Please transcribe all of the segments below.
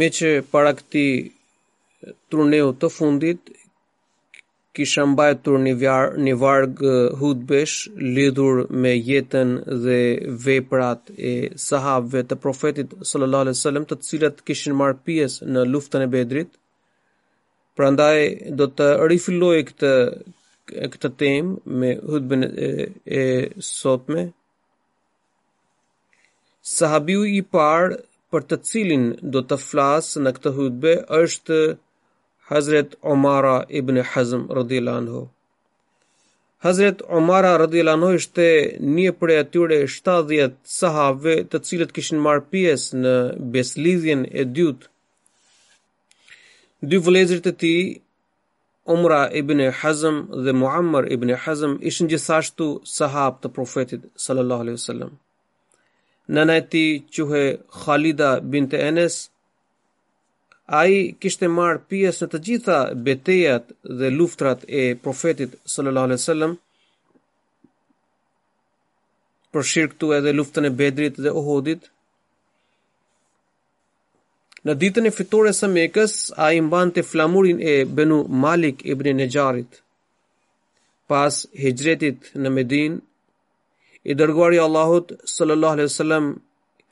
Meqë para këtij turneut të fundit, kisha mbajtur një, vjar, një varg hutbesh lidhur me jetën dhe veprat e sahabëve të profetit sallallahu alaihi wasallam, të cilët kishin marrë pjesë në luftën e Bedrit. Prandaj do të rifilloj këtë këtë temë me hutben e, e sotme. Sahabiu i parë për të cilin do të flas në këtë hutbe është Hazret Omara ibn Hazm radhiyallahu anhu. Hazret Omara radhiyallahu anhu ishte një prej atyre 70 sahabëve të cilët kishin marrë pjesë në besëlidhjen e dytë. Dy vëllezërit e tij, Omra ibn Hazm dhe Muammar ibn Hazm ishin gjithashtu sahabë të Profetit sallallahu alaihi wasallam. Nëna e tij quhej Khalida bint Enes. Ai kishte marrë pjesë në të gjitha betejat dhe luftrat e Profetit sallallahu alaihi wasallam. Përshirë këtu edhe luftën e Bedrit dhe Uhudit. Në ditën e fitores së Mekës, ai mbante flamurin e Benu Malik ibn Nejarit. Pas hijretit në Medinë, i dërguari i Allahut sallallahu alaihi wasallam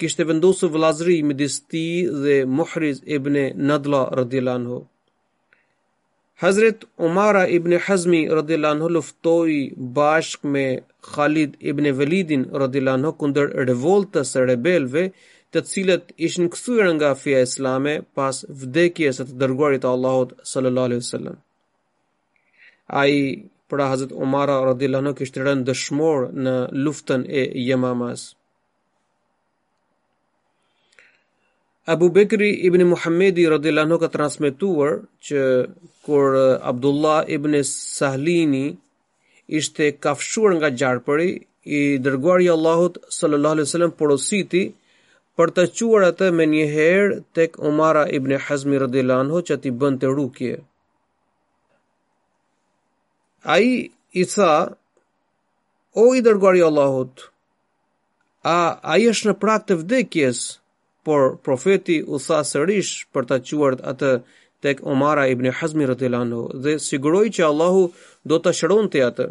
kishte vendosur vëllazëri midis tij dhe Muhriz ibn Nadla radhiyallahu anhu. Hazret Umara ibn Hazmi radhiyallahu anhu luftoi bashkë me Khalid ibn Velidin radhiyallahu anhu kundër revoltës së rebelëve, të cilët ishin kthyer nga feja islame pas vdekjes së të dërguarit të Allahut sallallahu alaihi wasallam. Ai pra Hazret Umara radhiyallahu anhu kishte rënë dëshmor në luftën e Yamamas. Abu Bekri ibn Muhammedi radiallahu anhu ka transmetuar që kur Abdullah ibn Sahlin e ishte kafshuar nga gjarpëri, i dërguari i Allahut sallallahu alaihi wasallam porositi për ta çuar atë menjëherë tek Umara ibn Hazmi radiallahu anhu që t'i bënte rukje. Ai i tha: O i dërguari i Allahut, A ai është në prag të vdekjes? Por profeti u tha sërish për ta çuar atë tek Omara ibn Hazmi radhiyallahu anhu dhe siguroi që Allahu do ta shëronte atë.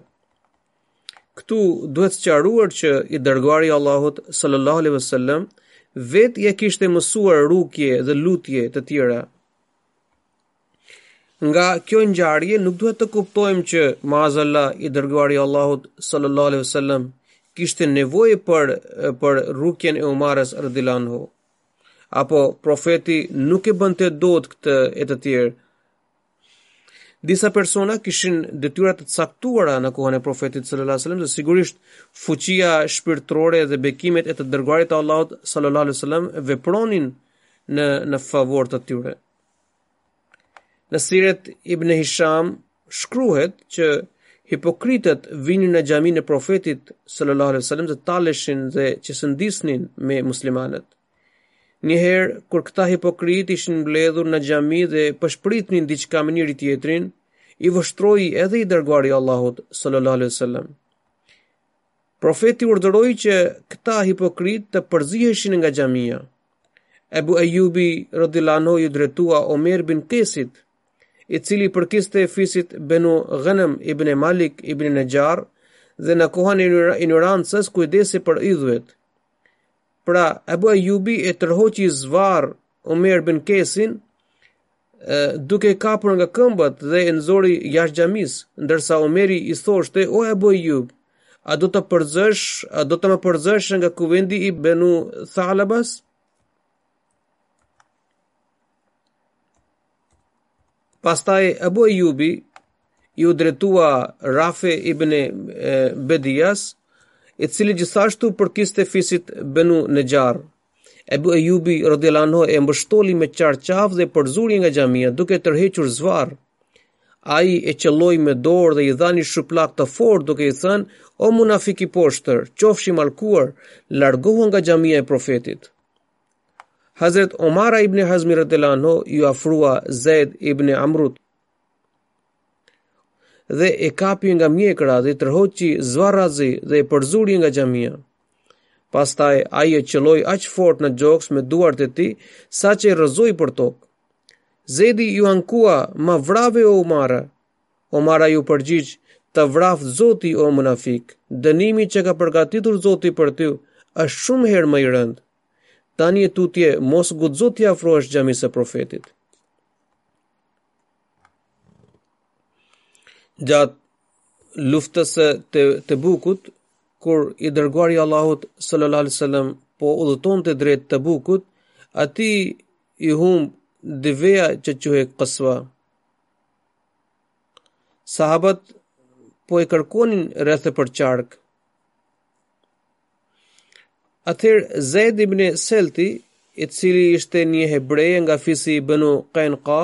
Këtu duhet sqaruar që i dërguari i Allahut sallallahu alaihi wasallam vetë ia kishte mësuar rukje dhe lutje të tjera. Nga kjo ngjarje nuk duhet të kuptojmë që maazallah i dërguari i Allahut sallallahu alaihi wasallam kishte nevojë për rukjen e Umarës radhiyallahu anhu. Apo profeti nuk e bënte dot këtë e të tjerë. Disa persona kishin detyra të caktuara në kohën e profetit sallallahu alaihi wasallam dhe sigurisht fuqia shpirtërore dhe bekimet e të dërguarit të Allahut sallallahu alaihi wasallam vepronin në favor të tyre. Në siret Ibn Hisham shkruhet që hipokritët vinin në xhaminë e profetit sallallahu alaihi wasallam të talleshin dhe qesëndisnin me muslimanët. Njëherë kur këta hipokritë ishin mbledhur në xhami dhe pëshpëritnin diçka me njëri-tjetrin, i vështroi edhe i dërguari i Allahut sallallahu alaihi wasallam. Profeti urdhëroi që këta hipokritë të përziheshin nga xhamia. Ebu Ejubi radhiyallahu anhu iu drejtua Omer bin Kesit, i cili i përkiste fisit Benu Ghenem ibne Malik ibne Nexhar dhe në kohën e injorancës kujdesej për idhujt. Pra, Ebu Ejubi e tërhoqi zvarr Omer bin Kesin, duke e kapur nga këmbët dhe e nxori jashtë xhamisë, ndërsa Omeri i thoshte: "O Ebu Ejub, a do të përzësh, a do të më përzësh nga kuvendi i Banu Thalabas?" Pastaj Abu Ejubi iu drejtua Rafi ibn Bedias, i cili gjithashtu i përkiste fisit Benu Nexhar. Abu Ejubi radhiyallahu anhu e mbështolli me çarçaf dhe e përzuri nga xhamia duke e tërhequr zvarr. Ai e qëlloi me dorë dhe i dha një shuplakë të fortë duke i thënë: "O munafik i poshtër, qofsh i mallkuar, largohu nga xhamia e profetit." Hazret Umara ibn Hazmi radhiyallahu anhu iu afrua Zed ibn Amrut dhe e kapi nga mjekra dhe e tërhoqi zvarrazi dhe e përzuri nga xhamia. Pastaj ai e qëlloi aq fort në gjoks me duart e tij, saqë e rrëzoi për tokë. Zedi iu ankua, "Më vrave o Umara." Umara iu përgjigj, të vraftë Zoti o munafik, dënimi që ka përgatitur Zoti për ty është shumë herë më i rëndë. Tani e tutje mos guxo t'i afrohesh xhamisë së profetit. Gjatë luftës së të, Tebukut, kur i dërguari i Allahut sallallahu alaihi wasallam po udhëtonte drejt Tebukut, atij i humb deveja që quhej Qaswa. Sahabët po e kërkonin rreth e përqark. Atëherë Zejd ibn Selti, i cili ishte një hebre nga fisi i Benu Kajnuka,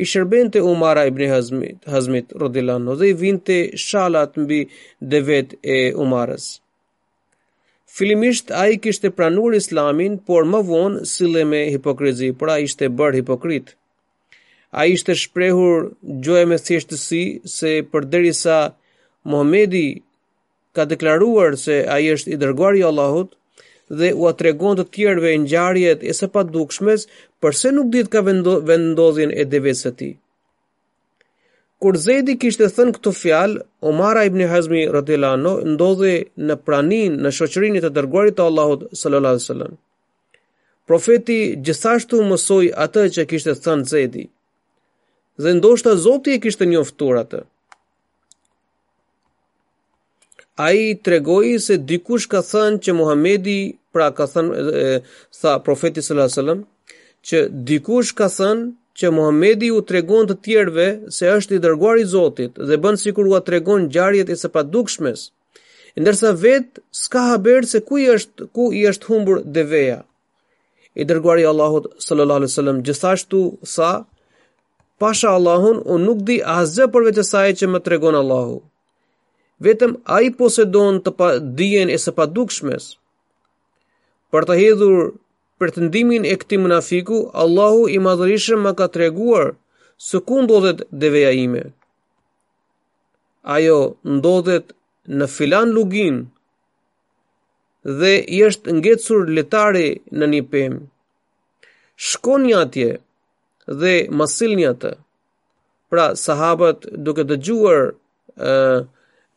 i shërbente Umara ibn Hazmit, Hazmit radhiyallahu anhu dhe i vinte shalat mbi devet e Umarës. Fillimisht ai kishte pranuar Islamin, por më vonë sillej me hipokrizi, pra ishte bërë hipokrit. Ai ishte shprehur gjoja me thjeshtësi se përderisa Muhamedi ka deklaruar se ai është i dërguari i Allahut dhe u tregon të tjerëve ngjarjet e së padukshmes, përse nuk ditka vendndodhjen e devesë së tij? Kur Zejdi kishte thënë këto fjalë, Umara ibn Hazmi radhiyallahu anhu ndodhej në praninë në shoqërinë e të dërguarit të Allahut sallallahu alaihi wasallam. Profeti gjithashtu mësoi atë që kishte thënë Zejdi. Dhe ndoshta Zoti e kishte njoftuar atë. Ai tregoi se dikush ka thënë që Muhamedi, pra ka thënë, tha profeti sallallahu alajhi wasallam, që dikush ka thënë që Muhamedi u tregon të tjerëve se është i dërguar i Zotit dhe bën sikur ua tregon ngjarjet e së padukshmes. Pra, Ndërsa vetë s'ka haber se ku i është ku i është humbur deveja. I dërguari i Allahut sallallahu alaihi wasallam gjithashtu tha: Pasha Allahun, unë nuk di asgjë përveç asaj që më tregon Allahu. Vetëm ai posedon të pa dijen e së padukshmes. Për ta hedhur pretendimin e këtij munafiku, Allahu i madhërishëm më ka treguar se ku ndodhet deveja ime. Ajo ndodhet në filan luginë dhe i është ngecur litari në një pemë. Shkoni atje dhe ma sillni atë. Pra sahabët duke dëgjuar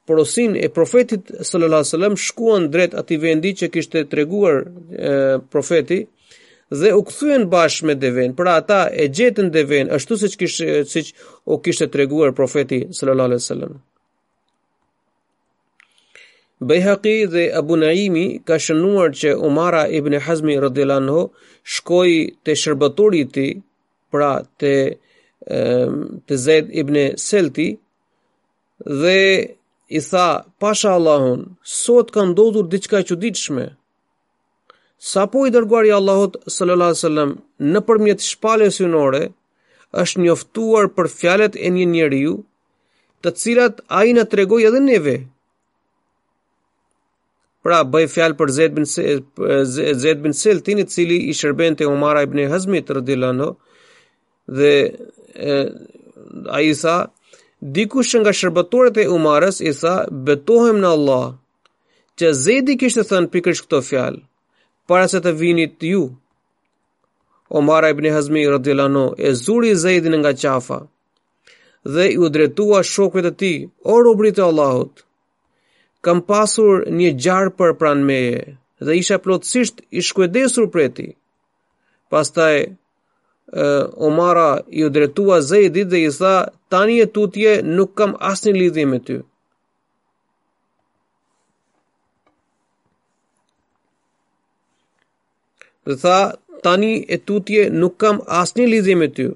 porosinë e profetit sallallahu alajhi wasallam shkuan drejt atij vendi që kishte treguar profeti Dhe u kthyen bashkë me devenë, pra ata e gjetën devenë ashtu siç kishte siç u kishte treguar profeti sallallahu alaihi wasallam. Bejhekiu dhe Abu Naimi kanë shënuar që Umara ibn Hazmi radhiyallahu anhu shkoi te shërbëtori i tij, pra te te Zejd ibn Selti dhe i tha, "Pasha Allahun, sot ka ndodhur diçka e çuditshme." Sapo i dërguari i Allahut sallallahu alaihi wasallam nëpërmjet shpalljes hyjnore është njoftuar për fjalët e një njeriu, të cilat ai na tregoi edhe neve. Pra bëhet fjalë për Zeid bin Zeid bin Seltin, i cili i shërbente Umara ibn Hazmit radhiyallahu anhu dhe ai tha dikush nga shërbëtorët e Umarës i tha betohem në Allah që Zejdi kishte thënë pikërisht këto fjalë para se të vinit ju. Omara ibn Hazmi radhiyallahu anhu e zuri Zejdin nga qafa dhe iu drejtua shokëve të tij, o robërit e Allahut. Kam pasur një gjarpër pranë meje dhe isha plotësisht i shkujdesur prej tij. Pastaj Omara iu drejtua Zejdit dhe i tha, tani e tutje nuk kam asnjë lidhje me ty. Dhe i tha, tani e tutje nuk kam asnjë lidhje me ty.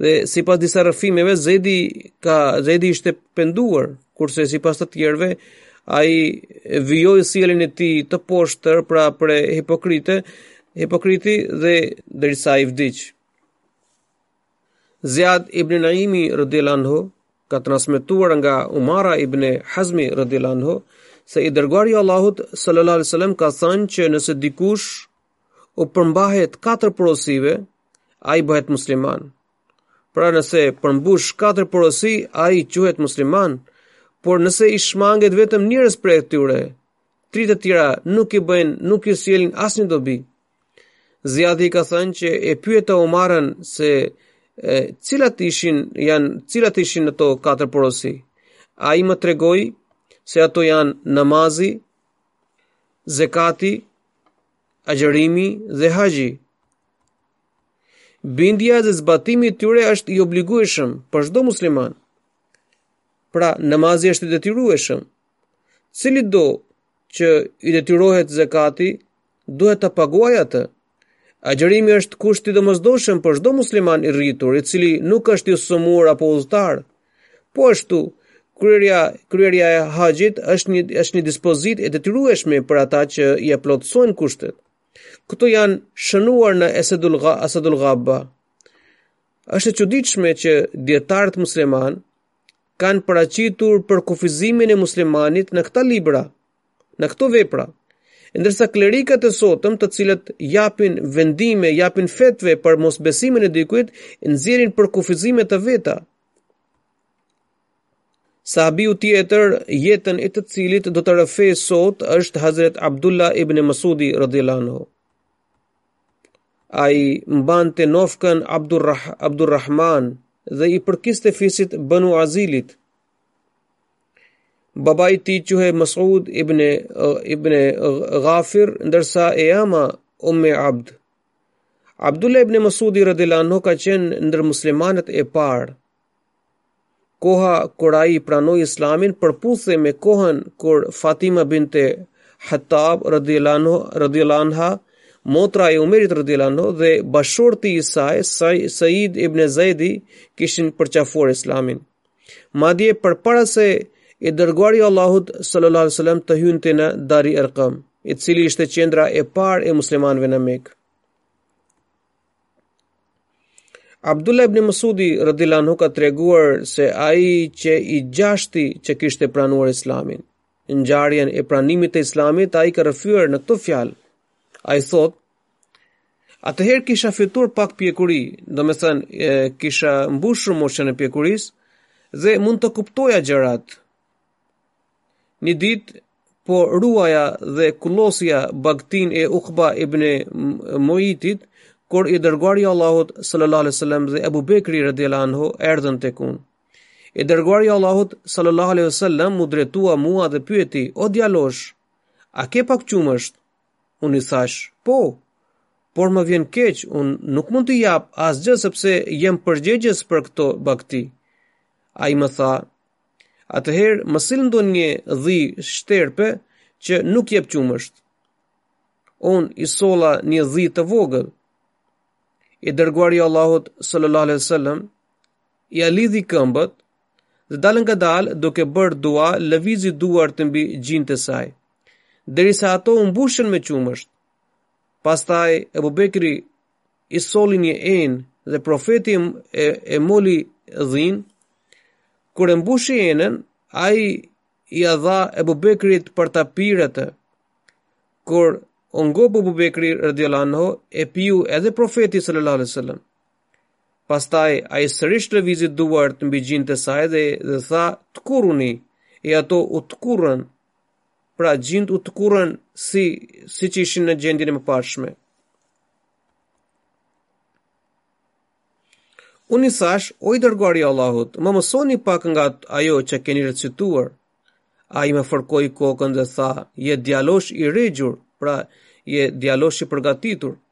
Dhe sipas disa rrëfimeve, Zedi, ka, Zedi ishte penduar, kurse sipas të tjerëve, ai vijoi sjelljen e tij të poshtër pra prej hipokrite, hipokriti dhe derisa ai vdiq. Ziad ibn Naimi radhiyallahu anhu ka transmetuar nga Umara ibn Hazmi radhiyallahu anhu se i dërguari i Allahut sallallahu alaihi wasallam ka thënë që nëse dikush u përmbahet katër porosive, ai bëhet musliman. Pra nëse përmbush katër porosi, ai quhet musliman, por nëse i shmanget vetëm njërës prej tyre, tri të tjerat nuk i bëjnë, nuk i sjellin asnjë dobi. Zijadi ka thënë që e pyeta Omarën se e, cilat ishin janë cilat ishin ato katër porosi. Ai më tregoi se ato janë namazi, zekati, agjërimi dhe haxhi. Bindja dhe zbatimi i tyre është i obligueshëm për çdo musliman. Pra, namazi është i detyrueshëm. Cilitdo që i detyrohet zekati, duhet ta paguajë atë. Agjërimi është kusht i domosdoshëm për çdo musliman i rritur, i cili nuk është i sëmurë apo udhëtar. Po ashtu, kryerja kryerja e haxhit është një është një dispozitë e detyrueshme për ata që i plotësojnë kushtet. Këto janë shënuar në Esedul Gha, Asadul Ghabba. Është e çuditshme që dietarët muslimanë kanë paraqitur përkufizimin e muslimanit në këta libra. në këto vepra. E ndërsa klerikat e sotëm, të cilët japin vendime, japin fetve për mosbesimin e dikujt, nxjerrin përkufizime të veta. Sahabiu tjetër, jetën e të cilit do të rrëfej sot, është Hazret Abdullah ibn Masudi radhiyallahu anhu. Ai mbante nofkën Abdurrah Abdurrahman dhe i përkiste fisit Banu Huzejlit. Babai i tij quhej Mas'ud ibn ibn Ghafir, ndërsa e ama Ummi Abd. Abdullah ibn Mas'udi radhiyallahu anhu ka qenë ndër muslimanët e parë. Koha kur ai pranoi Islamin përputhej me kohën kur Fatima binte Hattab radhiyallahu anhu radhiyallahu anha motra e Umerit radhiyallahu anhu dhe bashkëshorti i saj Said ibn Zaidi kishin përqafuar Islamin. Madje përpara se i dërguari i Allahut sallallahu alaihi wasallam të hynte në Dari Erqam, i cili ishte qendra e parë e muslimanëve në Mekë. Abdullah ibn Masudi radhiyallahu anhu ka treguar se ai qe i gjashti që kishte pranuar Islamin, ngjarjen e pranimit të Islamit, ai ka rrëfyer në këto fjalë. Ai thotë: Atëherë kisha fituar pak pjekuri, domethënë e, kisha mbushur moshën e pjekurisë dhe mund të kuptoja gjërat. Një ditë po ruaja dhe kullosja bagëtinë e Uqba ibn Muitit, kur i dërguari i Allahut sallallahu alaihi wasallam dhe Abu Bekri radhiyallahu anhu erdhën tek unë. I dërguari i Allahut sallallahu alaihi wasallam m'u drejtua mua dhe pyeti: "O djalosh, a ke pak qumësht?" Unë i thashë, po, por më vjen keq, unë nuk mund të jap asgjë sepse jam përgjegjës për këto bagëti. Ai më tha, atëherë më sill ndonjë dhi shterpe që nuk jep qumësht. Unë i solla një dhi të vogël. I dërguari i Allahut sallallahu alaihi wasallam ia lidhi këmbët dhe dalëngadalë duke bërë dua lëvizi duart mbi gjinjtë e saj, derisa ato u mbushën me qumësht. Pastaj Ebu Bekri i solli një enë dhe profeti e, e moli dhinë, kur e mbushi enën, ai ia dha Ebu Bekrit për ta pirë atë. Kur u ngop Ebu Bekri radhiyallahu anhu e piu edhe profeti sallallahu alaihi wasallam. Pastaj ai sërish lëvizi duart mbi gjinjtë e saj dhe, dhe tha, "Tkurruni." E ato u tkurrën. Pra gjinjtë u tkurrën si siç ishin në gjendjen e mëparshme. Unë i thashë, o i dërguari i Allahut, më mësoni pak nga ajo që keni recituar. Ai më fërkoi kokën dhe tha, "Je djalosh i regjur, pra je djalosh i përgatitur."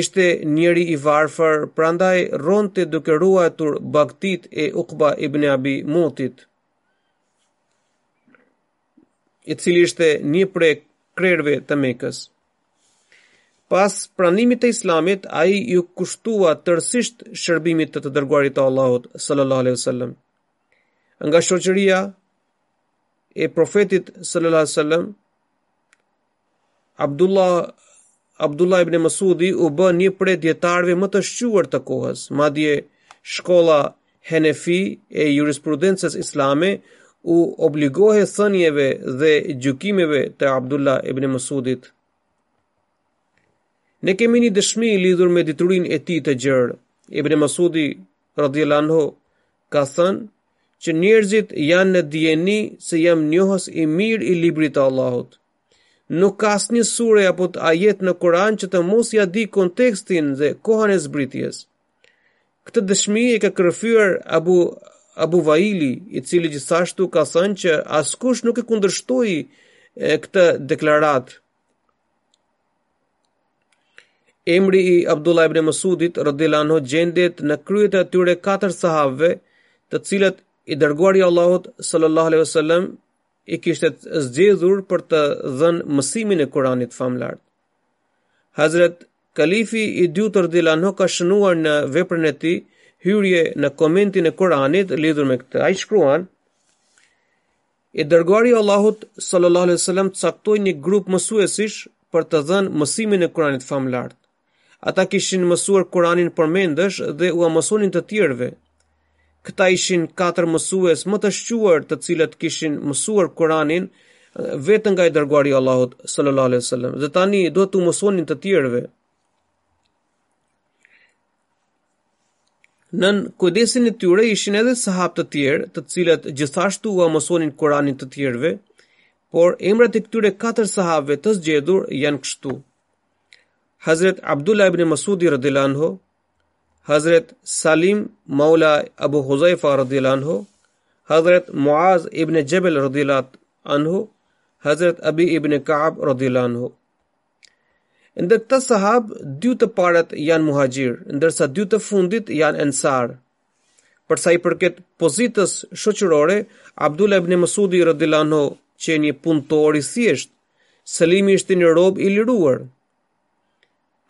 Ishte njeri i varfër, prandaj rronte duke ruajtur bagëtitë e Uqba ibn Abi Mutit, i cili ishte një prej krerëve të Mekës. Pas pranimit të Islamit, ai iu kushtua tërësisht shërbimit të të dërguarit të Allahut sallallahu alaihi wasallam. Nga shoqëria e profetit sallallahu alaihi wasallam Abdullah Abdullah ibn Masudi u bë një prej dijetarëve më të shquar të kohës. Madje shkolla Hanefi e jurisprudencës islame u obligohej thënieve dhe gjykimeve të Abdullah ibn Masudit. Ne kemi një dëshmi lidhur me diturinë e tij të gjerë. Ibn Masudi radhiyallahu anhu ka thënë që njerëzit janë në dijeni se jam njohës i mirë i librit të Allahut. Nuk ka asnjë sure apo të ajet në Kur'an që të mos ia di kontekstin dhe kohën e zbritjes. Këtë dëshmi e ka rrëfyer Abu Abu Vaili, i cili gjithashtu ka thënë që askush nuk e kundërshtoi këtë deklaratë. Emri i Abdullah ibn Masudit radhiyallahu anhu gjendet në kryet e atyre katër sahabëve, të cilët i dërguari i Allahut sallallahu alaihi wasallam i kishte zgjedhur për të dhënë mësimin e Kuranit famëlartë. Hazrat Kalifi i dytë radhiyallahu anhu ka shënuar në veprën e tij hyrje në komentin e Kuranit lidhur me këtë. Ai shkruan: I dërguari i Allahut sallallahu alaihi wasallam caktoi një grup mësuesish për të dhënë mësimin e Kuranit famëlartë. Ata kishin mësuar Kuranin përmendësh dhe ua mësonin të tjerëve. Këta ishin katër mësues më të shquar të cilët kishin mësuar Kuranin vetë nga i dërguari i Allahut sallallahu alaihi wasallam dhe tani duhet t'u mësonin të tjerëve. Nën kujdesin e tyre ishin edhe sahabë të tjerë, të cilët gjithashtu ua mësonin Kur'anin të tjerëve, por emrat e këtyre katër sahabëve të zgjedhur janë kështu: Hazrat Abdullah ibn Mas'udi radhiyallahu anhu, Hazrat Salim Maula Abu Huzaifa radhiyallahu anhu, Hazrat Muaz ibn Jabal radhiyallahu anhu, Hazrat Abi ibn Ka'ab radhiyallahu anhu. Ndër këta sahab, dy të parët janë muhajgjir, ndërsa dy të fundit janë ensar. Përsa i përket pozitës shoqërore, Abdullah ibn Masudi radhiyallahu anhu qe një punëtor i thjeshtë, Selimi ishte një rob i liruar.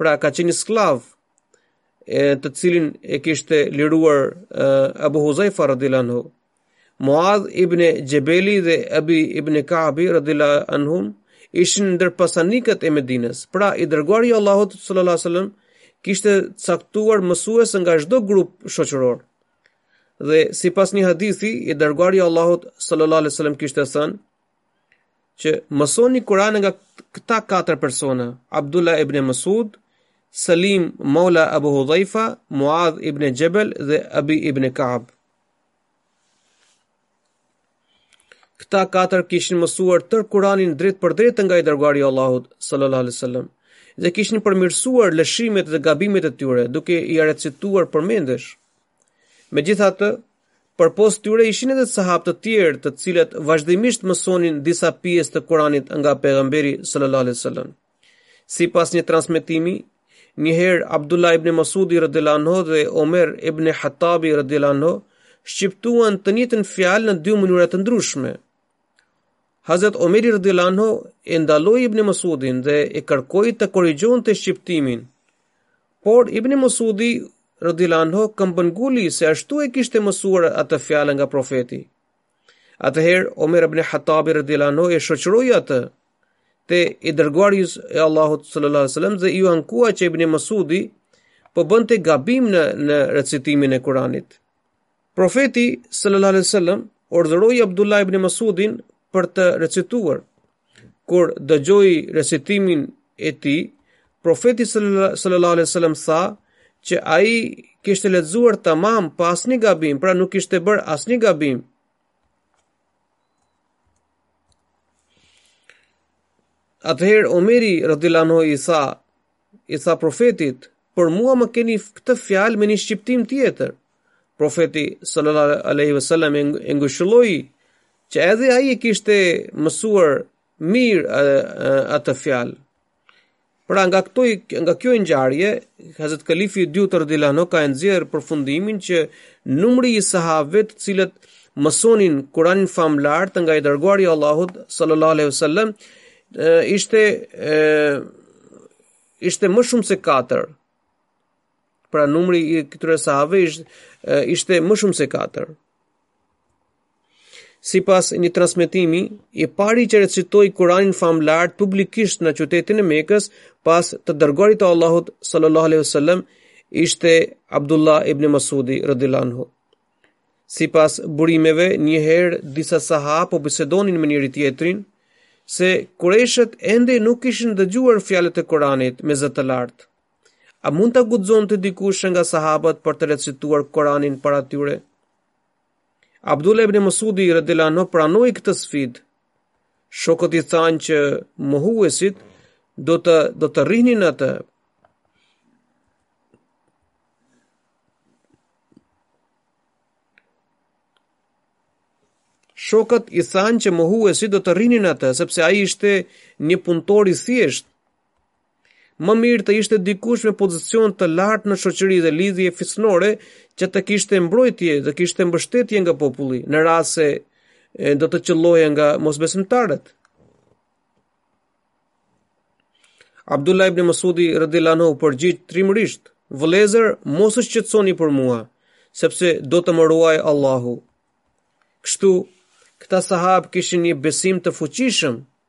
Pra ka qenë një skllav e të cilin e kishte liruar uh, Abu Huzaifa radhiyallahu anhu. Muadh ibn Jebeli dhe Abi ibn Kabi radhiyallahu anhum ishin ndër pasanikët e Medinës. Pra, i dërguari i Allahut sallallahu alaihi wasallam kishte caktuar mësues nga çdo grup shoqëror. Dhe sipas një hadithi, i dërguar i Allahut sallallahu alaihi wasallam kishte thënë që mësoni Kur'anin nga këta katër persona: Abdullah ibn Mas'ud, Salim Maula Abu Hudhaifa, Muadh ibn Jebel dhe Abi ibn Ka'b. Këta katër kishin mësuar tërë Kur'anin drejtpërdrejt nga i dërguari i Allahut sallallahu alaihi wasallam dhe kishin përmirësuar lëshimet dhe gabimet e tyre duke ia recituar përmendesh. Megjithatë, përpos tyre ishin edhe sahabë të tjerë, të cilët vazhdimisht mësonin disa pjesë të Kur'anit nga pejgamberi sallallahu alaihi wasallam. Sipas një transmetimi, njëherë Abdullah ibn Masudi radhiyallahu anhu dhe Omer ibn Hattabi radhiyallahu anhu shqiptuan të njëjtën fjalë në dy mënyra të ndryshme. Hazrat Omeri radhiyallahu anhu e ndaloi Ibn Masudin dhe i kërkoi të korrigjonte shqiptimin. Por Ibn Masudi radhiyallahu anhu këmbënguli se ashtu e kishte mësuar atë fjalë nga profeti. Atëherë Omer ibn Hattabi radhiyallahu anhu e shoqëroi atë te i dërguari i Allahut sallallahu alaihi wasallam dhe iu ankua që Ibn Masudi po bënte gabim në në recitimin e Kuranit. Profeti sallallahu alaihi wasallam urdhëroi Abdullah ibn Masudin për të recituar. Kur dëgjoi recitimin e tij, profeti sallallahu alaihi wasallam tha që ai kishte lexuar tamam pa asnjë gabim, pra nuk kishte bërë asnjë gabim Atëherë Omeri radhiyallahu anhu i tha, i tha profetit, por mua më keni këtë fjalë me një shqiptim tjetër. Profeti sallallahu alaihi wasallam e ngushëlloi që edhe ai e kishte mësuar mirë atë fjalë. Pra nga këtu nga kjo ngjarje Hazrat Kalifi i dytë radhiyallahu anhu ka nxjerrë përfundimin që numri i sahabëve të cilët mësonin Kur'anin famëlartë nga i dërguari i Allahut sallallahu alaihi wasallam ishte e, ishte më shumë se 4. Pra numri i këtyre sahabëve ishte ishte më shumë se 4. Sipas një transmetimi, i pari që recitoi Kur'anin famëlartë publikisht në qytetin e Mekës pas të dërguarit të Allahut sallallahu alaihi wasallam ishte Abdullah ibn Masudi radhiyallahu anhu. Sipas burimeve, një herë disa sahabë po bisedonin me njëri-tjetrin se kurejshët ende nuk i kishin dëgjuar fjalët e Kur'anit me zë të lartë. A mund të guxonte dikush nga sahabët për të recituar Kur'anin para tyre? Abdullah ibn Masudi radhiyallahu anhu pranoi këtë sfidë. Shokët i thanë që mohuesit do të do të rrihnin atë. Shokët i thanë që mohuesit do të rrihnin atë sepse ai ishte një punëtor i thjeshtë. Më mirë të ishte dikush me pozicion të lartë në shoqëri dhe lidhje fisnore që të kishte mbrojtje, të kishte mbështetje nga populli, në rast se do të qëllohej nga mosbesimtarët. Abdullah ibn Masudi radhiyallahu anhu u përgjigj trimërisht: "Vëllezër, mos u shqetësoni për mua, sepse do të më ruajë Allahu." Kështu, këta sahabë kishin një besim të fuqishëm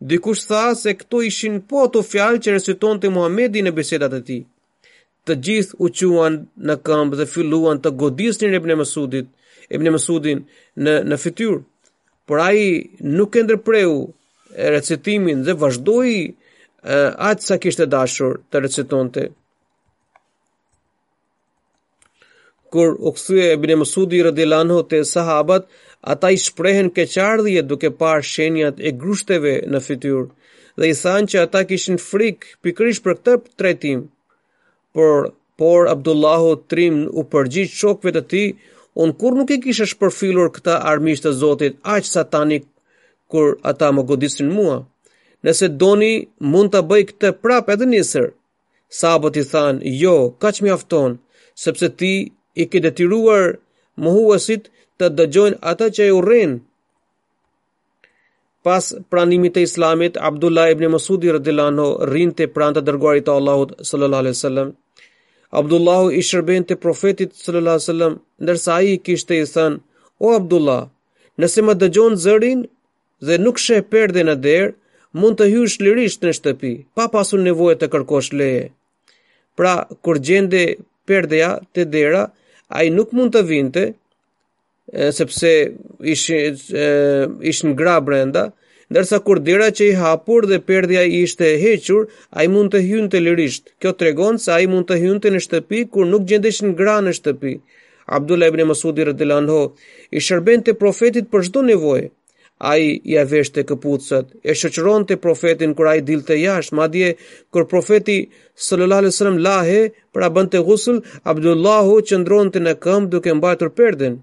Dikush tha se këto ishin po ato fjalë që recitonte Muhamedi në bisedat e tij. Të gjithë u çuan në këmbë dhe filluan të godisnin Ibn Masudit, Ibn Masudin në në fytyrë. Por ai nuk e ndërpreu recitimin dhe vazhdoi aq sa kishte dashur të recitonte. Kur u kthye Ibn Masudi radhiyallahu anhu te sahabët, ata i shprehën keqardhje duke parë shenjat e grushteve në fytyrë dhe i thanë që ata kishin frikë pikërisht për këtë trajtim. Por por Abdullahu trim iu përgjigj shokëve të tij, unë kurrë nuk i kisha shpërfillur këta armiqtë të Zotit, aq sa tani kur ata më godisnin mua. Nëse doni, mund ta bëj këtë prapë edhe nesër, Sahabët i thanë, jo, kaq mjafton, sepse ti i ke detyruar mohuesit të dëgjojnë atë që e urrejnë. Pas pranimit të Islamit, Abdullah ibn Masudi radhiyallahu anhu rrinte pranë të dërguarit të Allahut sallallahu alaihi wasallam. Abdullahu i shërbente profetit sallallahu alaihi wasallam, ndërsa ai i kishte thënë: "O Abdullah, nëse më dëgjon zërin, dhe nuk sheh perde në derë, mund të hysh lirisht në shtëpi, pa pasur nevojë të kërkosh leje. Pra, kur gjendej perdja te dera, ai nuk mund të vinte, sepse ishin, ishin gra brenda, ndërsa kur dera qe e hapur dhe perdja ishte hequr, ai mund të hynte lirisht. Kjo tregon se ai mund të hynte në shtëpi, kur nuk gjendeshin gra në shtëpi. Abdullah ibn Masudi radhiyallahu anhu i shërbente profetit për çdo nevojë. Ai ia veshte këpucët, e shoqëronte profetin kur ai dilte jashtë, madje kur profeti sallallahu alaihi wasallam lahe pra bënte ghusl, Abdullahu qëndronte në këmbë duke mbajtur perden.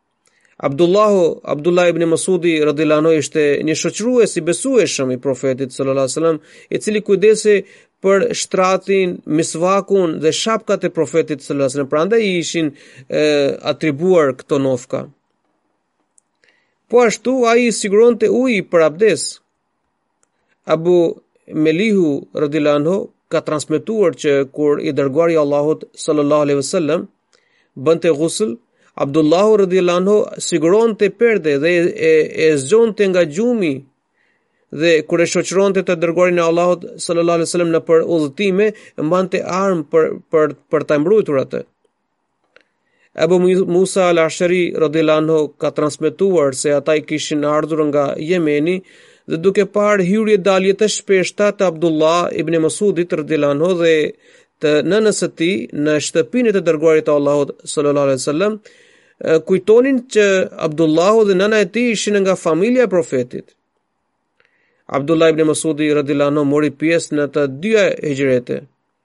Abdullahu, Abdullah ibn Masudi radhiyallahu anhu ishte një shoqërues i besueshëm i profetit sallallahu alaihi wasallam, i cili kujdesej për shtratin, misvakun dhe shapkat e profetit sallallahu alaihi wasallam. Prandaj i ishin e, atribuar këto nofka. Po ashtu ai siguronte ujë për abdes. Abu Melihu radhiyallahu anhu ka transmetuar që kur i dërguari i Allahut sallallahu alaihi wasallam bënte ghusl, Abdullahu radhiyallahu anhu siguronte perde dhe e, e zgjonte nga gjumi dhe kur e shoqëronte të dërguarin e Allahut sallallahu alaihi wasallam nëpër udhëtime, mbante armë për për për ta mbrojtur atë. Ebu Musa al-Ashari radhiyallahu anhu ka transmetuar se ata kishin ardhur nga Jemeni dhe duke parë hyrje dalje të shpeshta të Abdullah ibn Masudit radhiyallahu anhu dhe të nënës së tij në shtëpinë e të dërguarit të Allahut sallallahu alaihi wasallam kujtonin që Abdullahu dhe nëna e tij ishin nga familja e profetit. Abdullah ibn Masudi radhiyallahu anhu mori pjesë në të dyja hixhretet.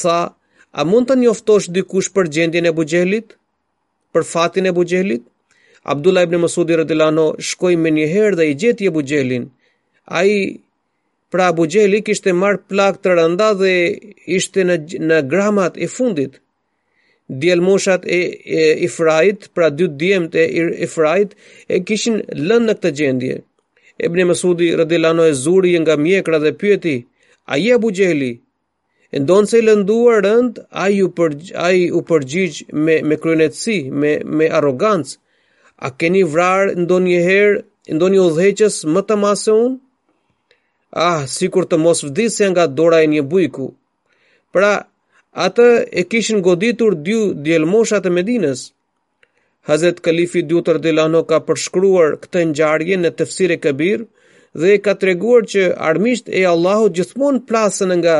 tha, a mund të njoftojë dikush për gjendjen e Abu Xhehlit? Për fatin e Abu Xhehlit? Abdullah ibn Masudi radhiyallahu anhu shkoi menjëherë dhe e gjeti Abu Xhehlin. Ai pra Abu Xhehli kishte marrë plagë të rënda dhe ishte në në grahmat e fundit. Djelmoshat e, e Ifrait, pra dy djemtë e Ifrait, e kishin lënë në këtë gjendje. Ibn Masudi radhiyallahu anhu e zuri nga mjekra dhe pyeti: "A je Abu Xhehli?" E ndonëse i lënduar rëndë, ai u, për, ai u përgjigj me, me kryeneçësi, me, me arrogancë. A keni vrarë ndonjëherë ndonjë udhëheqës më të madh se unë? Ah, sikur të mos vdisja nga dora e një bujku. Pra, atë e kishin goditur dy djelmoshat e Medinës, Hazret Kalifi i Dytë radhiyallahu anhu ka përshkruar këtë ngjarje në Tefsir e Kabir dhe ka treguar që armiqtë e Allahut gjithmonë plasin nga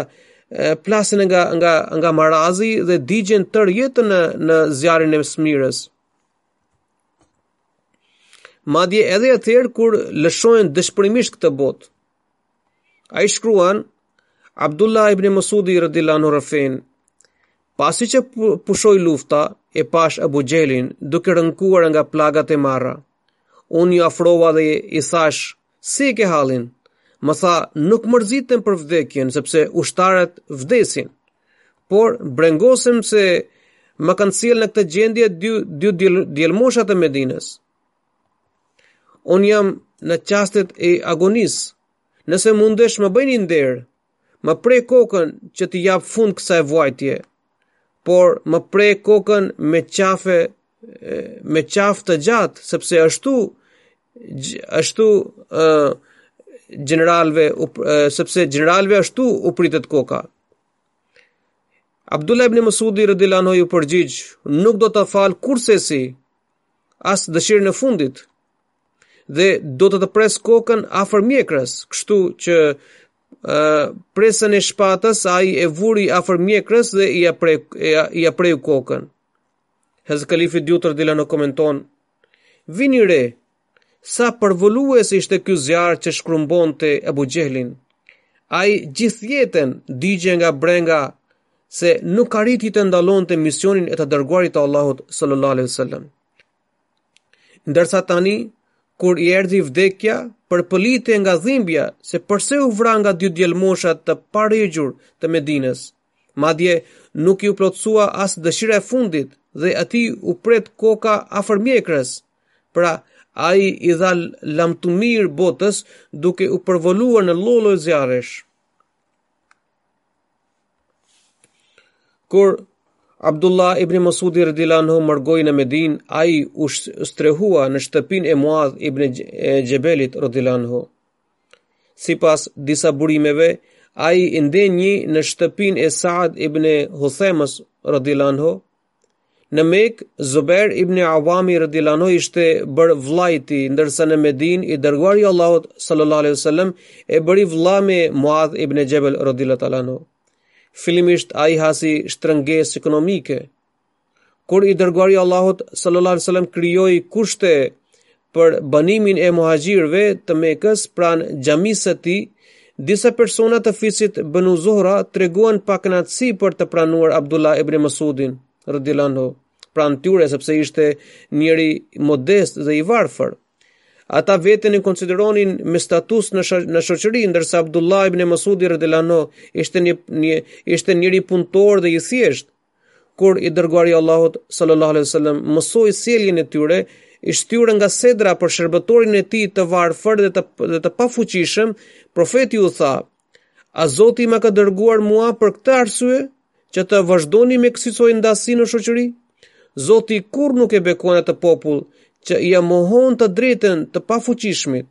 plasin nga nga nga marazi dhe digjen tërë jetën në në zjarrin e smirës. Madje edhe atëherë kur lëshojnë dëshpërimisht këtë botë. Ai shkruan, Abdullah ibn Masudi radhiyallahu anhu rrëfen, pasi që pushoi lufta e pashë Ebu Xhehlin duke rënkuar nga plagat e marra. Unë iu afrova dhe i thashë, si e ke hallin? Më tha, nuk mërzitem për vdekjen, sepse ushtarët vdesin. Por, brengosem se më kanë sjellë në këtë gjendje dy, dy djelmosha të Medinës. Unë jam në çastet e agonisë. Nëse mundesh më bëj një nder, më pre kokën që t'i jap fund kësaj vuajtje, por më pre kokën me qafe me qafë të gjatë, sepse ashtu ashtu uh, gjeneralve uh, sepse gjeneralve ashtu u pritet koka. Abdullah ibn Masudi radhiyallahu anhu iu përgjigj, nuk do ta fal kurrsesi as dëshirën e fundit dhe do të të pres kokën afër mjekrës, kështu që uh, presën e shpatës ai e vuri afër mjekrës dhe ia pre ia preu kokën. Hazret Kalifi i Dytë radhiyallahu anhu komenton, vini re, sa përvëlues ishte ky zjarr që shkrumbonte Ebu Xhehlin. Ai gjithë jetën digjej nga brenga se nuk arriti të ndalonte misionin e të dërguarit të Allahut sallallahu alaihi wasallam. Ndërsa tani kur i erdhi vdekja, përpëlitej nga dhimbja se përse u vra nga dy djelmosha të paregjur të Medinës. Madje nuk i u plotësua as dëshira e fundit dhe atij u pre koka afër mjekrës. Pra, ai i dha lamtumirë botës duke u përvëluar në lloj-lloj zjarresh. Kur Abdullah ibn Masudi radhiyallahu anhu mërgoi në Medinë, ai u strehua në shtëpinë e Muadh ibn Xhebelit radhiyallahu anhu. Sipas disa burimeve, ai ndenji në shtëpinë e Saad ibn Huthejmës radhiyallahu anhu, Në Mekë, Zubair ibn Awami radhiyallahu anhu ishte bërë vëllai i tij, ndërsa në Medinë i dërguari i Allahut sallallahu alaihi wasallam e bëri vëlla me Muadh ibn Xhebel radhiyallahu anhu. Fillimisht ai hasi shtrëngesa ekonomike. Kur i dërguari i Allahut sallallahu alaihi wasallam krijoi kushte për banimin e muhaxhirëve të Mekës pranë xhamisë së tij, disa persona të fisit Banu Zuhra treguan pakënaqësi për të pranuar Abdullah ibn Mas'udin radhiyallahu anhu pranë tyre sepse ishte njeri modest dhe i varfër. Ata veten e konsideronin me status në sho në shoqëri, ndërsa Abdullah ibn Mas'udi radhiyallahu anhu ishte një, një ishte njeri punëtor dhe i thjeshtë. Kur i dërguari i Allahut sallallahu alaihi wasallam mësoi sjelljen e tyre, i shtyrë nga sedra për shërbëtorin e tij të varfër dhe të dhe të pafuqishëm, profeti u tha: "A Zoti më ka dërguar mua për këtë arsye, që të vazhdoni me kësisoj ndasi në shoqëri? Zoti kurrë nuk e bekon atë popull që ia mohon të drejtën të pafuqishmit."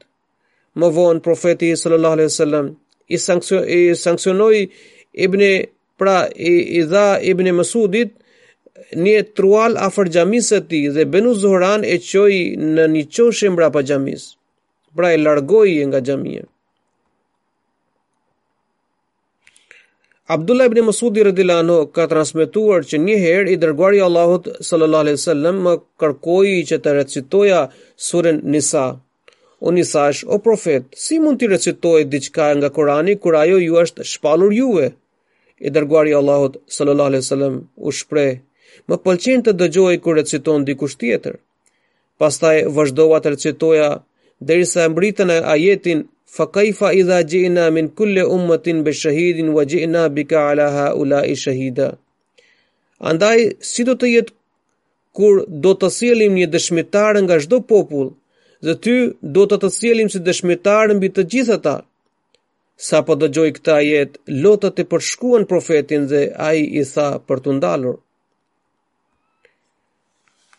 Më vonë profeti sallallahu alaihi wasallam i sanksionoi Ibn pra i, i dha Ibn Masudit një trual afër xhamisë së tij dhe Benu Zuhran e çoi në një çoshe mbrapa xhamisë. Pra e largoi nga xhamia. Abdullah ibn Mas'udi radhiyallahu anhu ka transmetuar që një herë i dërguari i Allahut sallallahu alaihi wasallam më kërkoi që të recitoja surën Nisa. Unë i thashë, o profet, si mund të recitoj diçka nga Kurani kur ajo ju është shpallur juve? I dërguari i Allahut sallallahu alaihi wasallam u shpreh, më pëlqen të dëgjoj kur reciton dikush tjetër. Pastaj vazhdova të recitoja derisa mbërrita në ajetin fa kaifa idha ji'na min kulli ummatin bi shahidin wa ji'na bika ala haula'i shahida. Andaj si do të jetë kur do të sjellim një dëshmitar nga çdo popull dhe ty do të të sjellim si dëshmitar mbi të gjithë ata. Sapo dëgjoi këtë ajet, lotët e përshkuan profetin dhe ai i tha për t'u ndalur.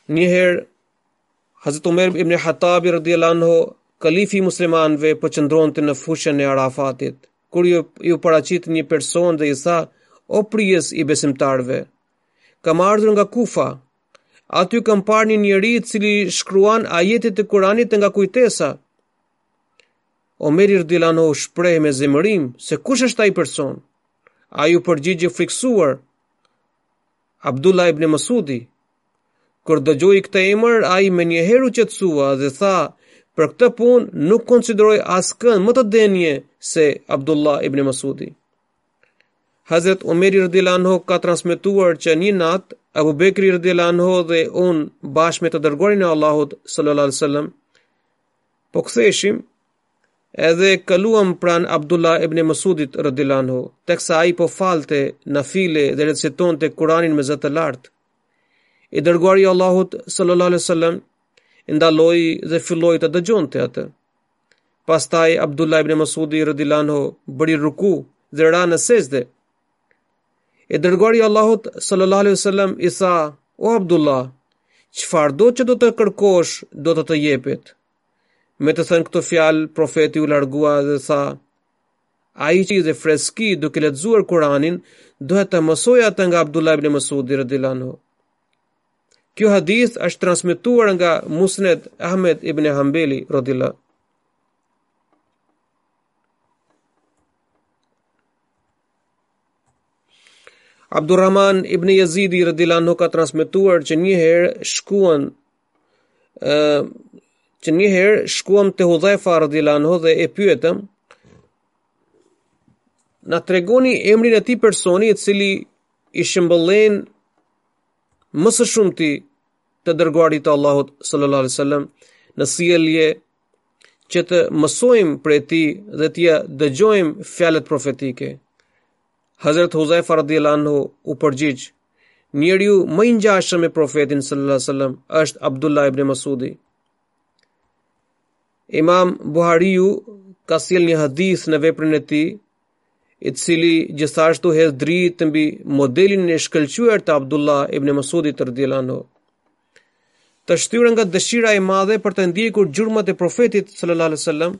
Njëherë, Hazreti Umar ibn Khattabi radhiyallahu anhu, kalifi i muslimanëve, po qëndronte në fushën e Arafatit, kur iu paraqit një person dhe i tha: "O prijës i besimtarëve, kam ardhur nga Kufa. Aty kam parë një njeri i cili shkruan ajetet e Kuranit nga kujtesa." Omeri radhiyallahu anhu u shpreh me zemërim se kush është ai person. Ai u përgjigj i frikësuar: Abdullah ibn Masudi. Kur dëgjoi këtë emër, ai menjëherë u qetësua dhe tha, për këtë punë nuk konsideroj askënd më të denjë se Abdullah ibn Masudi. Hazret Umeri radhiyallahu anhu ka transmetuar që një natë Abu Bekri radhiyallahu anhu dhe unë bashkë me të dërguarin e Allahut sallallahu alaihi wasallam po ktheshim Edhe kaluam pranë Abdullah ibn Masudit radhiyallahu anhu, teksa ai po falte nafile dhe recitonte Kur'anin me zë të lartë. I dërguari i Allahut sallallahu alaihi wasallam ndaloi dhe filloi të dëgjonte atë. Pastaj Abdullah ibn Masudi radhiyallahu anhu bëri ruku dhe ra në sexhde. I dërguari i Allahut sallallahu alaihi wasallam i tha: "O Abdullah, çfarëdo që do të kërkosh, do të të jepet." Me të thënë këto fjalë, profeti u largua dhe tha: Ai që i dhe freski duke lexuar Kur'anin, duhet ta mësojë atë nga Abdullah ibn Mas'udi radhiyallahu anhu. Kjo hadith është transmetuar nga Musned Ahmed ibn Hanbali radhiyallahu Abdurrahman ibn Yazidi radhiyallahu anhu ka transmetuar që një herë shkuan që një herë shkuam te Hudhaifa radhiyallahu anhu dhe e pyetëm na tregoni emrin e atij personi i cili i shëmbëllen më së shumti të dërguarit të Allahut sallallahu alaihi wasallam në sjellje që të mësojmë prej tij dhe t'ia dëgjojmë fjalët profetike. Hazrat Huzaifa radhiyallahu anhu u përgjigj: Njeriu më i ngjashëm me profetin sallallahu alaihi wasallam është Abdullah ibn Masudi. Imam Buhariu ka sjellë një hadith në veprën e tij, i cili gjithashtu hedh dritë mbi modelin e shkëlqyer të Abdullah ibn Masudit radhiyallahu anhu. të shtyra nga dëshira e madhe për të ndjekur gjurmët e profetit sallallahu alaihi wasallam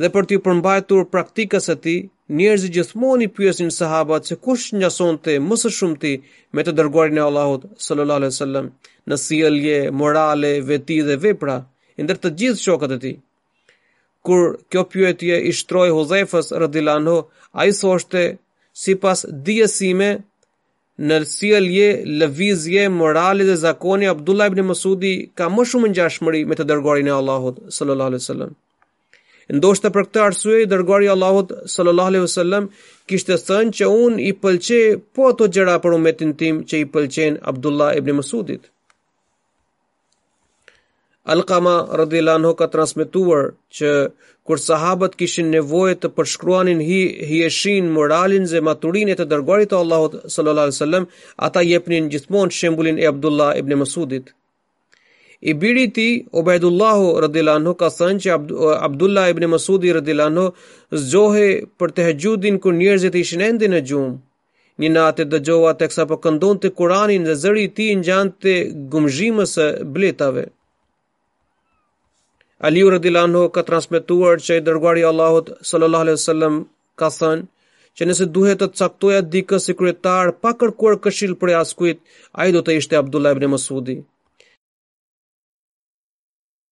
dhe për t'iu përmbajtur praktikës së tij, njerëzit gjithmonë i pyesnin sahabët se kush ngjasonte më së shumti me të dërguarin e Allahut sallallahu alaihi wasallam në sjellje, morale, veti dhe vepra, e ndër të gjithë shokët e tij. Kur kjo pyetje i shtrohej Hudhaifës radhiyallahu anhu, ai thoshte sipas dijes sime Në sjellje, lëvizje, morale dhe zakone Abdullah ibn Masudi ka më shumë ngjashmëri me të dërguarin e Allahut sallallahu alaihi wasallam. Ndoshta për këtë arsye i dërguari i Allahut sallallahu alaihi wasallam kishte thënë që unë i pëlqej po ato gjëra për umetin tim që i pëlqen Abdullah ibn Masudit. Alqama radhiyallahu anhu ka transmetuar që kur sahabët kishin nevojë të përshkruanin hi, hijeshin, moralin dhe maturinë e të dërguarit të Allahut sallallahu alaihi wasallam, ata jepnin gjithmonë shembullin e Abdullah ibn Mas'udit. I biri i tij, Ubaydullah radhiyallahu anhu ka thënë që Abdullah ibn Mas'udi radhiyallahu anhu zgjohej për tahajjudin kur njerëzit ishin ende në gjumë. Një natë e dëgjova teksa po këndonte Kur'anin dhe zëri i tij ngjante gumzhimës së bletave. Aliu radhiyallahu anhu ka transmetuar që i dërguari i Allahut sallallahu alaihi wasallam ka thënë që nëse duhet të caktoja dikë si kryetar pa kërkuar këshillë prej askujt, ai do të ishte Abdullah ibn Masudi.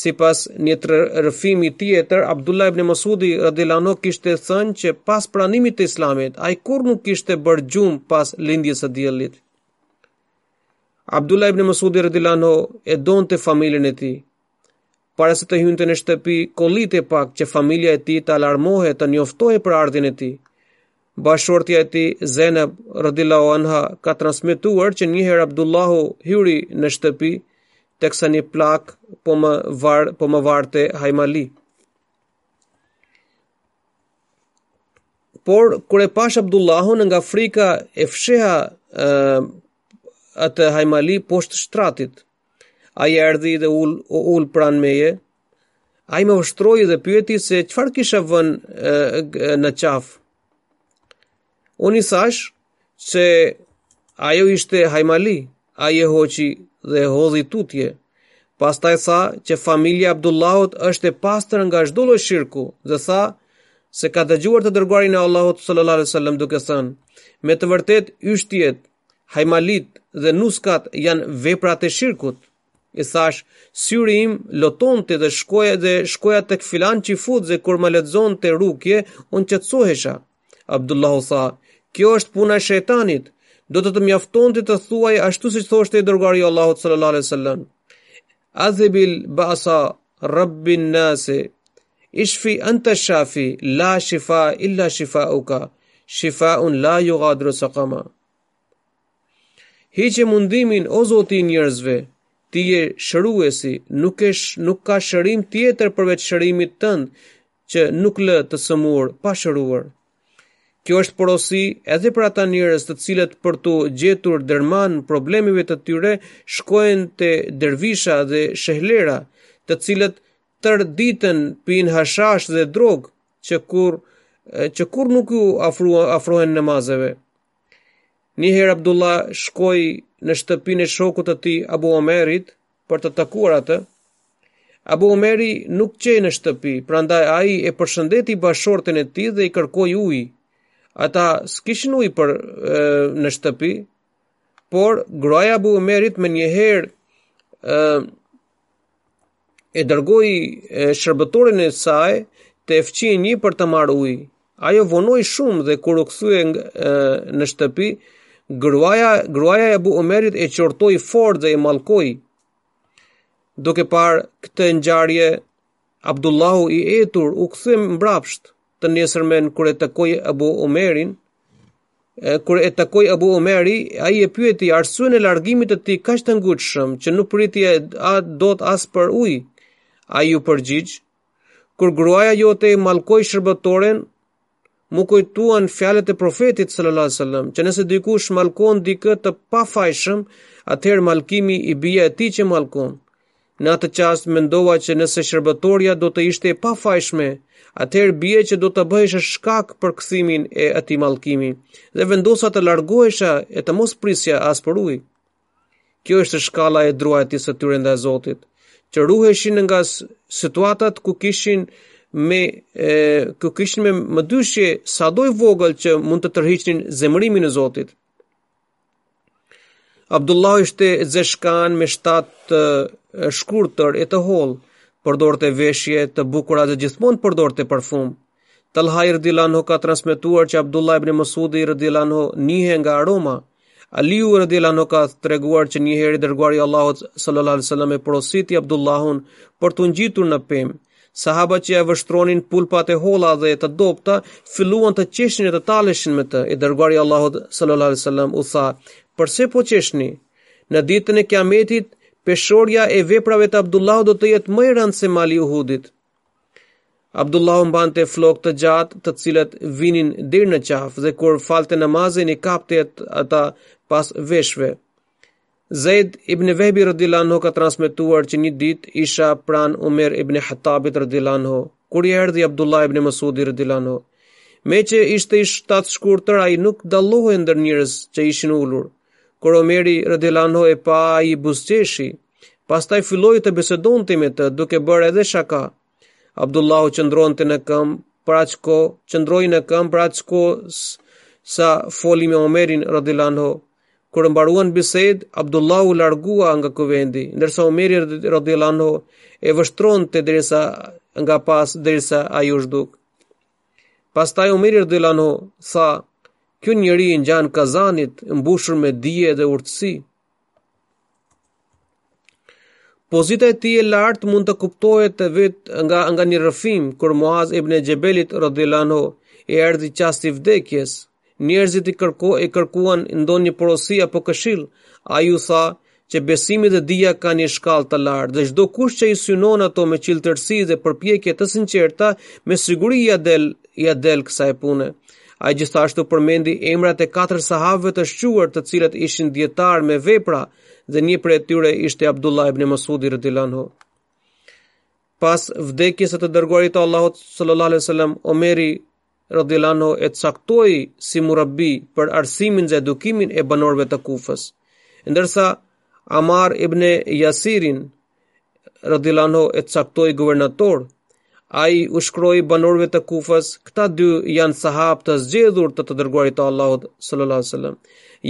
Sipas një rrëfimi tjetër, Abdullah ibn Masudi rëdilano kishte thënë që pas pranimit të islamit, ai kurrë nuk kishte bërë gjumë pas lindjes së diellit. Abdullah ibn Masudi rëdilano e donte familjen e tij. Para se të hynte në shtëpi, kollitej pak që familja e tij të alarmohej të njoftohej për ardhjen e tij. Bashkëshortja e tij Zenab radhiyallahu anha ka transmetuar që një herë Abdullahu hyri në shtëpi teksa një plakë po më var po më varte hajmali. Por kur e pashë Abdullahun nga frika e fsheha e, atë hajmali poshtë shtratit. Ai erdhi dhe u ul pranë meje Ai më vështroi dhe pyeti se çfarë kisha vënë në qafë. Unë i thashë se ajo ishte hajmali, ai e hoqi dhe hodhi tutje. Pastaj tha që familja e Abdullahut është e pastër nga çdo lloj shirku dhe tha se ka dëgjuar të dërguarin e Allahut sallallahu alaihi wasallam duke thënë: Me të vërtetë, yshtjet, hajmalitë dhe nuskat janë veprat e shirkut. I thashë, syri im lotonte dhe shkoja dhe shkoja tek filan çifut dhe kur më lexonte rukje, unë qetësohesha. Abdullahu tha, kjo është puna e shejtanit. Do të të mjaftonte të thuaj ashtu siç thoshte i dërguari i Allahut sallallahu alaihi wasallam. Adhibil ba'sa rabbin nas. Ishfi anta shafi la shifa illa shifauka. Shifaun la yughadiru saqama. Hiqe mundimin o zoti i njerëzve, ti je shëruesi, nuk e nuk ka shërim tjetër përveç shërimit tënd që nuk lë të sëmurë pa shëruar. Kjo është porosi edhe për ata njerëz të cilët për t'u gjetur derman problemeve të tyre shkojnë te dervisha dhe shehlera, të cilët tërë ditën pinë hashash dhe drogë, që kur që kurrë nuk u afruan afrohen namazeve. Njëherë Abdullah shkoi në shtëpinë e shokut të tij Abu Omerit për të takuar atë. Abu Omeri nuk qe në shtëpi, prandaj ai e përshëndeti bashkëshorten e tij dhe i kërkoi ujë. Ata s'kishin ujë për e, në shtëpi, por gruaja e Abu Omerit menjëherë e dërgoi shërbëtoren e saj te fqinjë për të marrë ujë. Ajo vonoi shumë dhe kur u kthye në shtëpi, gruaja gruaja e Abu Umerit e qortoi fort dhe e mallkoi. Duke parë këtë ngjarje, Abdullahu i etur u kthye mbrapsht të nesërmen kur e takoi Abu Umerin, kur e takoi Abu Omeri, ai e pyeti arsyen e largimit të tij kaq të ngutshëm që nuk priti dot as për ujë. Ai iu përgjigj: Kur gruaja jote e mallkoi shërbëtoren, m'u kujtuan fjalët e profetit sallallahu alajhi wasallam, që nëse dikush mallkon dikë të pafajshëm, atëherë mallkimi i bie atij që mallkon. Në atë çast mendova që nëse shërbëtorja do të ishte e pafajshme, atëherë bie që do të bëhesh shkak për kthimin e atij mallkimi dhe vendosa të largohesha e të mos prisja as për ujë. Kjo është shkalla e druajtjes së tyre ndaj Zotit, që ruheshin nga situatat ku kishin me e, ku kishin me mëdyshje sado i vogël që mund të tërhiqnin zemërimin e Zotit. Abdullah ishte zeshkan me shtat të shkurtër e të hollë, përdorte veshje të bukura dhe gjithmonë përdorte parfum. Talhai radhiyallahu anhu ka transmetuar që Abdullah ibn Masudi radhiyallahu anhu njihej nga aroma. Aliu radhiyallahu anhu ka treguar që njëherë i dërguari i Allahut sallallahu alaihi sallam e porositi Abdullahun për t'u ngjitur në pemë. Sahabët që ia vështronin pulpat e holla dhe të dobta, filluan të qeshnin e të talleshin me të. I dërguari i Allahut sallallahu alaihi wasallam u tha: "Përse po qeshni? Në ditën e Kiametit, peshorja e veprave të Abdullahut do të jetë më e rëndë se mali i Uhudit." Abdullahu mbante flokë të gjatë, të cilët vinin deri në qafë dhe kur falte namazin i kapte ata pas veshëve. Zeid ibn Vehbi radhiyallahu anhu ka transmetuar që një ditë isha pranë Umer ibn Hatabit radhiyallahu anhu, kur erdhi Abdullah ibn Masudi radhiyallahu anhu. Meqë ishte shtatshkurtër, ai nuk dallohej ndër njerëz që ishin ulur. Kur Omeri radhiyallahu anhu e pa ai buzëqeshi, pastaj filloi të bisedonte me të duke bërë edhe shaka, Abdullahu qëndronte në këmbë për aq kohë, qëndroi në këmbë për aq kohë sa foli me Omerin radhiyallahu anhu. Kur mbaruan bisedën, Abdullahu u largua nga kuvendi, ndërsa Omeri radhiyallahu anhu e vështronte derisa nga pas derisa ai u zhduk. Pastaj Omeri radhiyallahu anhu tha: "Ky njeri i ngjan kazanit, mbushur me dije dhe urtësi." Pozita e tij e lartë mund të kuptohet vetë nga nga një rrëfim kur Muaz ibn Xhebelit radhiyallahu anhu i erdhi çasti i vdekjes. Njerëzit i kërku i kërkuan ndonjë porosi apo këshillë. Ai u tha që besimi dhe dija kanë një shkallë të lartë dhe çdokush që i synon ato me çiltërsi dhe përpjekje të sinqerta, me siguri ia del ia del kësaj pune. Ai gjithashtu përmendi emrat e katër sahabëve të shquar, të cilët ishin dietar me vepra dhe një prej tyre ishte Abdullah ibn Mas'udi radhiyallahu anhu. Pas vdekjes së të dërguarit të Allahut sallallahu alaihi wasallam, Omeri radhiyallahu anhu e caktoi si murabbi për arsimin dhe edukimin e banorëve të Kufës. Ndërsa Amar ibn Jasirin Radhiyallahu anhu e caktoi guvernator. Ai u shkroi banorëve të Kufës, këta dy janë sahabë të zgjedhur të të dërguarit të Allahut sallallahu alaihi wasallam.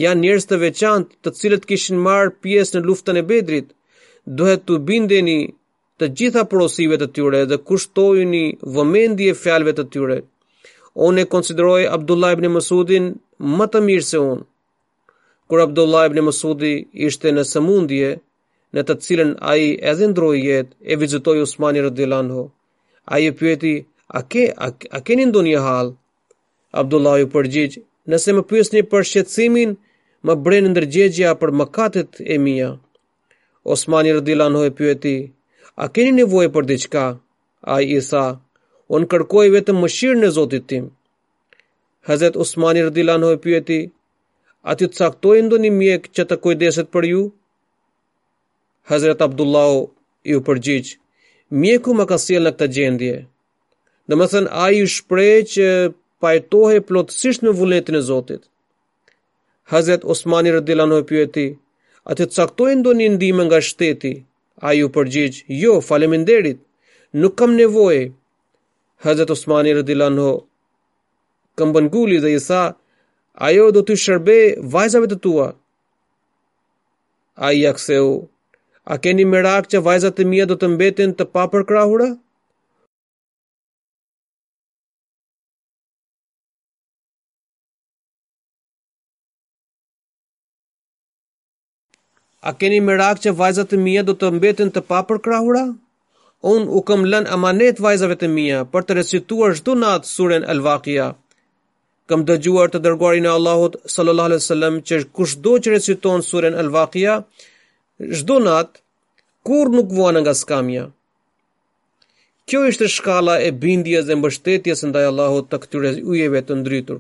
Janë njerëz të veçantë, të cilët kishin marrë pjesë në luftën e Bedrit. Duhet t'u bindeni të gjitha porosive të tyre dhe kushtojuni vëmendje fjalëve të tyre. Unë e konsideroj Abdullah ibn Masudin më të mirë se unë. Kur Abdullah ibn Masudi ishte në sëmundje, në të cilën ai edhe ndërroi jetë, e vizitoi Osmani radhiyallahu anhu. Ai e pyeti, "A ke a, a keni ndonjë hall?" Abdullahu iu përgjigj, "Nëse më pyesni për shqetësimin, më bren ndërgjegja për mëkatet e mia." Osmani radhiyallahu anhu e pyeti, "A keni nevojë për diçka?" Ai i tha, "Unë kërkoj vetëm mëshirën e Zotit tim." Hazret Osmani radhiyallahu anhu e pyeti, A t'ju caktoj ndonjë mjek që të kujdeset për ju? Hazret Abdullahu iu përgjigj, mjeku më ka sjellë në këtë gjendje. Domethënë, ai u shpreh që pajtohej plotësisht me vullnetin e Zotit. Hazret Osmani radhiyallahu anhu e pyeti, a t'ju caktoj ndonjë ndihmë nga shteti? Ai u përgjigj, jo, faleminderit, nuk kam nevojë. Hazret Osmani radhiyallahu anhu këmbënguli dhe i tha, ajo do t'u shërbejë vajzave të tua. Ai ia ktheu, a keni merak që vajzat e mia do të mbeten të papërkrahura? A keni merak që vajzat e mia do të mbeten të papërkrahura? Unë u kam lënë amanet vajzave të mia për të recituar çdo natë suren Al-Waqi'a. Kam dëgjuar të dërguarin e Allahut sallallahu alaihi wasallam që kushdo që reciton suren Al-Waqi'a çdo natë kurrë nuk vuan nga skamja. Kjo ishte shkalla e bindjes dhe mbështetjes ndaj Allahut të këtyre yjeve të ndritur.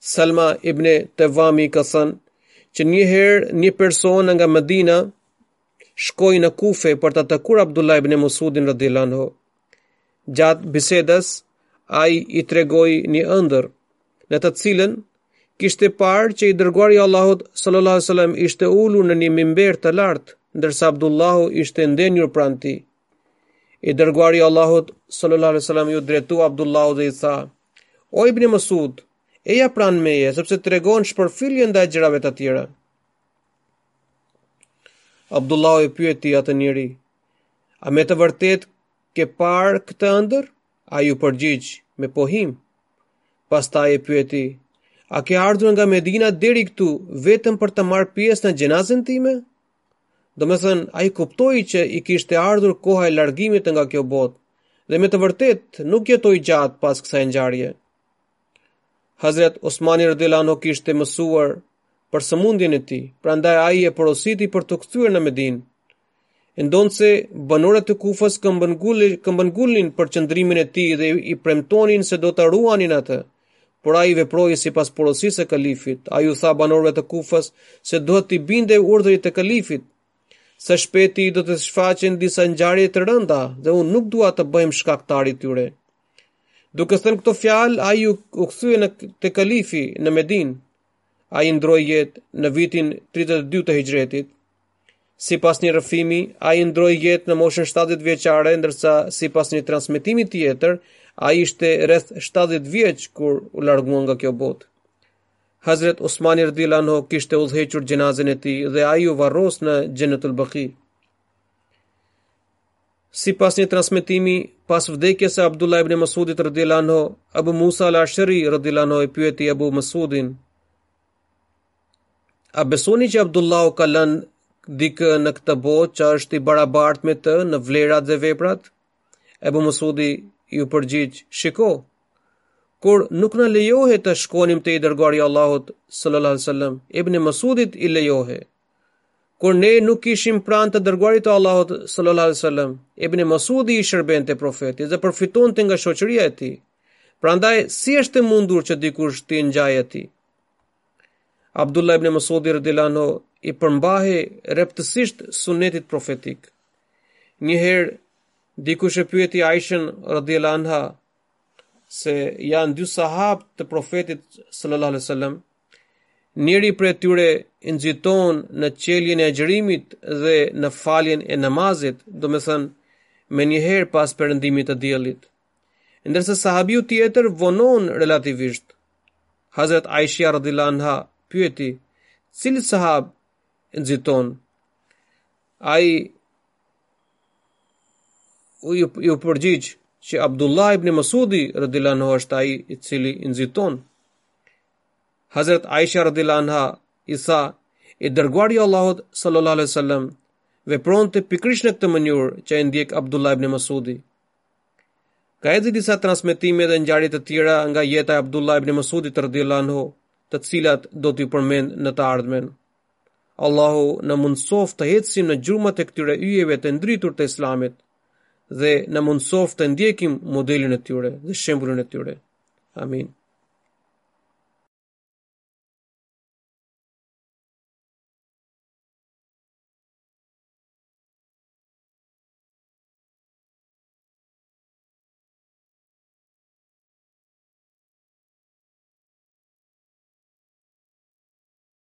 Selma ibn Tevami ka thënë që një herë një person nga Medina shkoi në Kufe për të takuar Abdullah ibn Mas'udin radhiyallahu anhu. Gjatë bisedës ai i tregoi një ëndërr në të cilën kishte parë që i dërguari i Allahut sallallahu alaihi wasallam ishte ulur në një mimber të lartë, ndërsa Abdullahu ishte ndenjur pranë tij. I dërguari i Allahut sallallahu alaihi wasallam iu drejtua Abdullahut dhe i tha: O Ibn Masud, eja pranë meje, sepse tregon shpërfillje ndaj gjërave të tjera. Abdullah e pyeti atë njeri, a me të vërtetë ke parë këtë ëndërr? Ai u përgjigj me pohim. Pastaj e pyeti, a ke ardhur nga Medina deri këtu, vetëm për të marrë pjesë në xhenazen time? Domethënë, ai kuptoi që i kishte ardhur koha e largimit nga kjo botë, dhe me të vërtetë nuk jetoi gjatë pas kësaj ngjarje. Hazret Osmani radhiyallahu anhu kishte mësuar për sëmundjen e tij, prandaj ai e porositi për t'u kthyer në Medinë e ndonëse banorët e Kufës këmbëngulnin për qëndrimin e tij dhe i premtonin se do ta ruanin atë, Por ai veproi sipas porosisë së kalifit. Ai u tha banorëve të Kufës se duhet t'i bindej urdhrit të kalifit. Së shpejti do të shfaqen disa ngjarje të rënda dhe unë nuk dua të bëhem shkaktar i tyre. Duke thënë këto fjalë, ai u, u kthye te kalifi në Medinë. Ai ndërroi jetë në vitin 32 të hixhretit. Sipas një rrëfimi, ai ndërroi jetë në moshën 70 vjeçare, ndërsa sipas një transmetimi tjetër, ai ishte rreth 70 vjeç kur u largua nga kjo botë. Hazret Osmani radhiyallahu anhu kishte udhëhequr xhenazen e tij dhe ai u varros në Xhenetul Baki. Sipas një transmetimi, pas vdekjes së Abdullah ibn Mas'udit radhiyallahu anhu, Abu Musa al-Ashari radhiyallahu anhu e pyeti Abu Mas'udin: A besoni që Abdullahu ka lënë dikë në këtë botë që është i barabartë me të në vlerat dhe veprat? Abu Mas'udi iu përgjigj: Shiko, kur nuk na lejohej të shkonim te i dërguari i Allahut sallallahu alaihi wasallam, Ibn Mas'udit i lejohej. kur ne nuk ishim pranë të dërguarit të Allahut sallallahu alaihi wasallam, Ibn Masudi i shërbente profetit dhe përfitonte nga shoqëria e tij. Prandaj si është e mundur që dikush t'i ngjajë atij? Abdullah ibn Masudi radhiyallahu anhu i përmbahej rreptësisht sunetit profetik. Një herë dikush e pyeti Aishën radhiyallahu anha se janë dy sahabë të profetit sallallahu alaihi wasallam. Njëri prej tyre i nxiton në çeljen e agjërimit dhe në faljen e namazit, domethënë menjëherë pas perëndimit të diellit. Ndërsa sahabiu tjetër vonon relativisht. Hazret Aisha radhiyallahu anha pyeti, "Cili sahab nxiton?" Ai ju, ju përgjigj që Abdullah ibn Masudi radhiyallahu anhu është ai i cili nxiton. Hazret Aisha radhiyallahu anha tha i dërguari i Allahut sallallahu alaihi wasallam vepronte pikërisht në këtë mënyrë që e ndjek Abdullah ibn Masudi. Ka edhe disa transmetime dhe ngjarje të tjera nga jeta e Abdullah ibn Masudit radhiyallahu anhu, të cilat do t'ju përmend në të ardhmen. Allahu na mundësoftë të ecim në gjurmat e këtyre yjeve të ndritur të islamit dhe na mundësoftë të ndjekim modelin e tyre dhe shembullin e tyre. Amin.